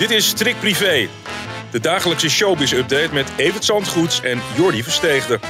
Dit is Trick Privé, de dagelijkse showbiz-update met Evert Zandgoeds en Jordi Versteegde.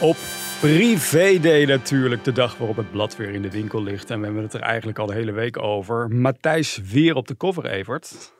Op Privé Day natuurlijk, de dag waarop het blad weer in de winkel ligt. En we hebben het er eigenlijk al de hele week over. Matthijs weer op de cover, Evert.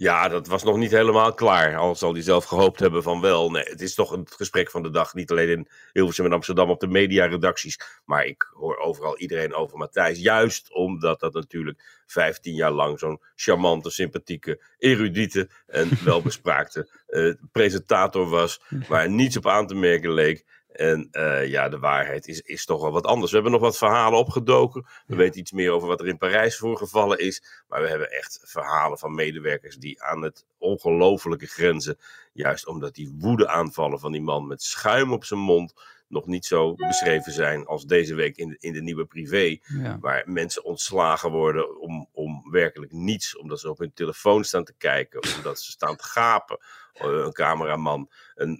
Ja, dat was nog niet helemaal klaar. Al zal hij zelf gehoopt hebben van wel. Nee, het is toch een gesprek van de dag. Niet alleen in Hilversum en Amsterdam op de mediaredacties. Maar ik hoor overal iedereen over Matthijs. Juist omdat dat natuurlijk 15 jaar lang zo'n charmante, sympathieke, erudite en welbespraakte uh, presentator was. Waar niets op aan te merken leek. En uh, ja, de waarheid is, is toch wel wat anders. We hebben nog wat verhalen opgedoken. We weten iets meer over wat er in Parijs voorgevallen is. Maar we hebben echt verhalen van medewerkers die aan het ongelofelijke grenzen. Juist omdat die woede aanvallen van die man met schuim op zijn mond nog niet zo beschreven zijn als deze week in de, in de nieuwe privé. Waar mensen ontslagen worden om werkelijk niets. Omdat ze op hun telefoon staan te kijken. Omdat ze staan te gapen. Eh, een cameraman. Een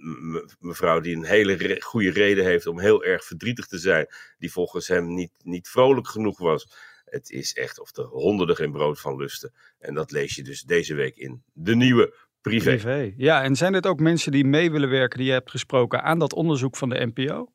mevrouw die een hele goede reden heeft om heel erg verdrietig te zijn. Die volgens hem niet, niet vrolijk genoeg was. Het is echt of de honderden geen brood van lusten. En dat lees je dus deze week in de nieuwe privé. privé. Ja, en zijn dit ook mensen die mee willen werken die je hebt gesproken aan dat onderzoek van de NPO?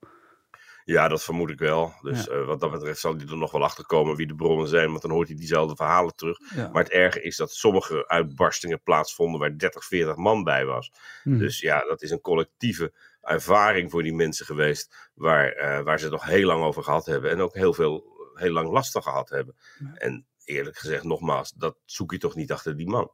Ja, dat vermoed ik wel. Dus eh, wat dat betreft zal hij er nog wel achter komen wie de bronnen zijn, want dan hoort hij diezelfde verhalen terug. Maar het erge is dat sommige uitbarstingen plaatsvonden waar 30, 40 man bij was. Hmm. Dus ja, dat is een collectieve ervaring voor die mensen geweest, waar, uh, waar ze het nog heel lang over gehad hebben en ook heel veel, heel lang last van gehad hebben. En eerlijk gezegd, nogmaals, dat zoek je toch niet achter die man.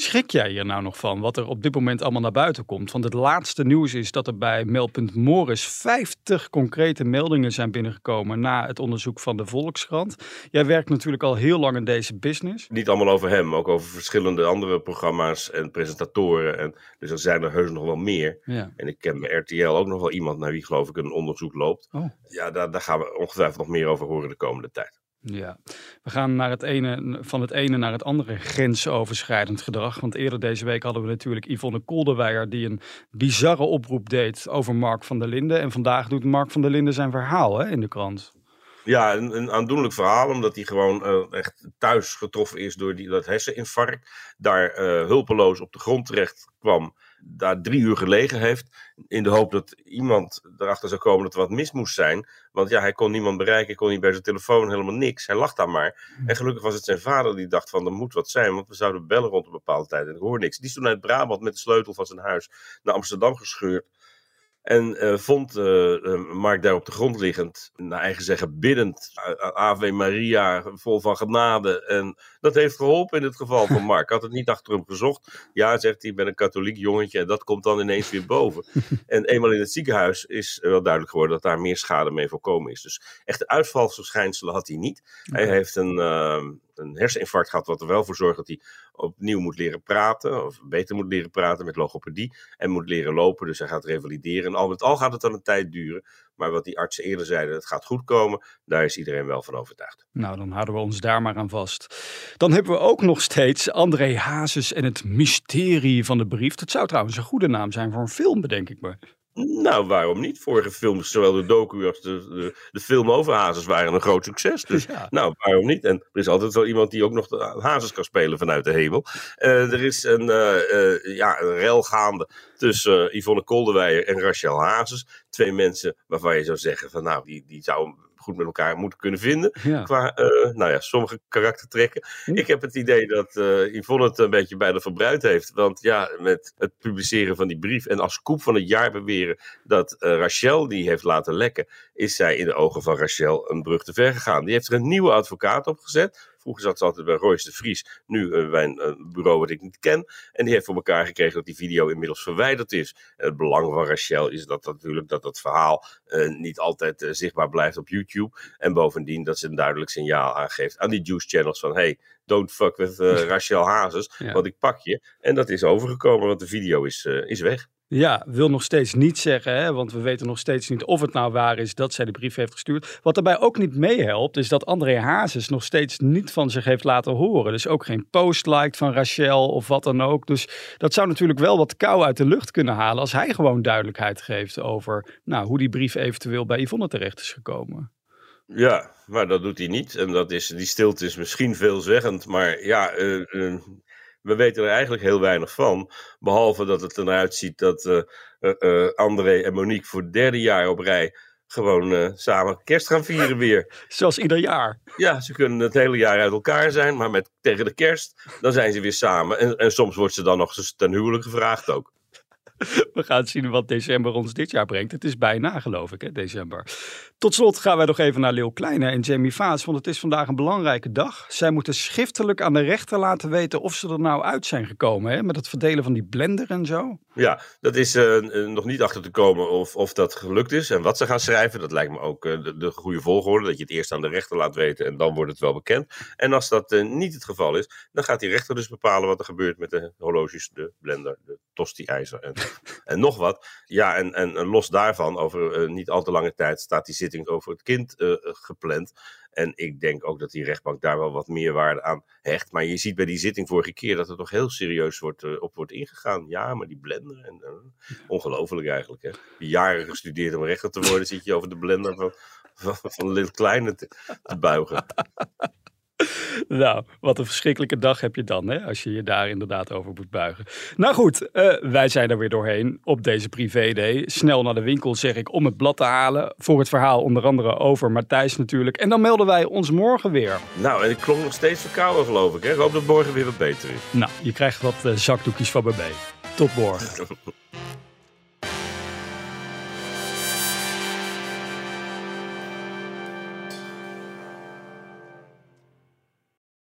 Schrik jij hier nou nog van wat er op dit moment allemaal naar buiten komt? Want het laatste nieuws is dat er bij Meldpunt Morris 50 concrete meldingen zijn binnengekomen na het onderzoek van de Volkskrant. Jij werkt natuurlijk al heel lang in deze business. Niet allemaal over hem, ook over verschillende andere programma's en presentatoren. En, dus er zijn er heus nog wel meer. Ja. En ik ken bij RTL ook nog wel iemand naar wie geloof ik een onderzoek loopt. Oh. Ja, daar, daar gaan we ongetwijfeld nog meer over horen de komende tijd. Ja, we gaan naar het ene, van het ene naar het andere grensoverschrijdend gedrag. Want eerder deze week hadden we natuurlijk Yvonne Kolderweijer die een bizarre oproep deed over Mark van der Linden. En vandaag doet Mark van der Linden zijn verhaal hè, in de krant. Ja, een, een, aandoenlijk verhaal, omdat hij gewoon uh, echt thuis getroffen is door die, dat herseninfarct. Daar uh, hulpeloos op de grond terecht kwam daar drie uur gelegen heeft. In de hoop dat iemand erachter zou komen dat er wat mis moest zijn. Want ja, hij kon niemand bereiken, kon niet bij zijn telefoon, helemaal niks. Hij lag daar maar. En gelukkig was het zijn vader die dacht van, er moet wat zijn, want we zouden bellen rond een bepaalde tijd. En ik hoor niks. Die is toen uit Brabant met de sleutel van zijn huis naar Amsterdam gescheurd. En uh, vond uh, Mark daar op de grond liggend, naar eigen zeggen biddend, Ave Maria, vol van genade. En dat heeft geholpen in het geval van Mark. Had het niet achter hem gezocht. Ja, zegt hij, ik ben een katholiek jongetje en dat komt dan ineens weer boven. en eenmaal in het ziekenhuis is wel duidelijk geworden dat daar meer schade mee voorkomen is. Dus echte uitvalsverschijnselen had hij niet. Hij heeft een, uh, een herseninfarct gehad, wat er wel voor zorgt dat hij opnieuw moet leren praten, of beter moet leren praten met logopedie, en moet leren lopen, dus hij gaat revalideren. al met al gaat het dan een tijd duren, maar wat die artsen eerder zeiden, het gaat goed komen, daar is iedereen wel van overtuigd. Nou, dan houden we ons daar maar aan vast. Dan hebben we ook nog steeds André Hazes en het mysterie van de brief. Dat zou trouwens een goede naam zijn voor een film, bedenk ik me. Nou, waarom niet? Vorige films, zowel de docu als de, de, de film over Hazes, waren een groot succes. Dus nou, waarom niet? En er is altijd wel iemand die ook nog de Hazes kan spelen vanuit de hemel. Uh, er is een, uh, uh, ja, een rel gaande tussen Yvonne Kolderweijer en Rachel Hazes. Twee mensen waarvan je zou zeggen van nou, die, die zou goed met elkaar moeten kunnen vinden. Qua, uh, nou ja, sommige karaktertrekken. Hm. Ik heb het idee dat uh, Yvonne het een beetje bijna verbruikt heeft. Want ja, met het publiceren van die brief en als koep van het jaar beweren dat uh, Rachel die heeft laten lekken, is zij in de ogen van Rachel een brug te ver gegaan. Die heeft er een nieuwe advocaat op gezet Vroeger zat ze altijd bij Royce de Vries, nu bij een bureau wat ik niet ken. En die heeft voor elkaar gekregen dat die video inmiddels verwijderd is. En het belang van Rachel is dat natuurlijk dat het verhaal niet altijd zichtbaar blijft op YouTube. En bovendien dat ze een duidelijk signaal aangeeft aan die juice channels van hey, don't fuck with Rachel Hazes, want ik pak je. En dat is overgekomen, want de video is, is weg. Ja, wil nog steeds niet zeggen, hè, want we weten nog steeds niet of het nou waar is dat zij de brief heeft gestuurd. Wat daarbij ook niet meehelpt, is dat André Hazes nog steeds niet van zich heeft laten horen. Dus ook geen post liked van Rachel of wat dan ook. Dus dat zou natuurlijk wel wat kou uit de lucht kunnen halen als hij gewoon duidelijkheid geeft over nou, hoe die brief eventueel bij Yvonne terecht is gekomen. Ja, maar dat doet hij niet. En dat is, die stilte is misschien veelzeggend. Maar ja, uh, we weten er eigenlijk heel weinig van. Behalve dat het eruit ziet dat uh, uh, André en Monique voor het derde jaar op rij gewoon samen kerst gaan vieren weer. Zoals ieder jaar. Ja, ze kunnen het hele jaar uit elkaar zijn, maar met, tegen de kerst, dan zijn ze weer samen. En, en soms wordt ze dan nog ten huwelijk gevraagd ook. We gaan zien wat december ons dit jaar brengt. Het is bijna, geloof ik, hè, december. Tot slot gaan wij nog even naar Leeuw Kleine en Jamie Vaas, want het is vandaag een belangrijke dag. Zij moeten schriftelijk aan de rechter laten weten of ze er nou uit zijn gekomen, hè, met het verdelen van die blender en zo. Ja, dat is uh, nog niet achter te komen of, of dat gelukt is en wat ze gaan schrijven. Dat lijkt me ook uh, de, de, goede volgorde, dat je het eerst aan de rechter laat weten en dan wordt het wel bekend. En als dat niet het geval is, dan gaat die rechter dus bepalen wat er gebeurt met de horloges, de blender, de tosti-ijzer en en nog wat. Ja, en, en, los daarvan, over uh, niet al te lange tijd, staat die zitting over het kind uh, gepland. En ik denk ook dat die rechtbank daar wel wat meer waarde aan hecht. Maar je ziet bij die zitting vorige keer dat er toch heel serieus wordt, op wordt ingegaan. Ja, maar die blender. En, ongelooflijk eigenlijk. Hè? Jaren gestudeerd om rechter te worden, zit je over de blender van, van, van Lil Kleine te, te buigen. nou, wat een verschrikkelijke dag heb je dan, hè, als je je daar inderdaad over moet buigen. Nou goed, uh, wij zijn er weer doorheen op deze privé-day. Snel naar de winkel, zeg ik, om het blad te halen. Voor het verhaal onder andere over Matthijs natuurlijk. En dan melden wij ons morgen weer. Nou, en ik klonk nog steeds verkouden, geloof ik. Hè? Ik hoop dat morgen weer wat beter is. Nou, je krijgt wat uh, zakdoekjes van BB. Tot morgen.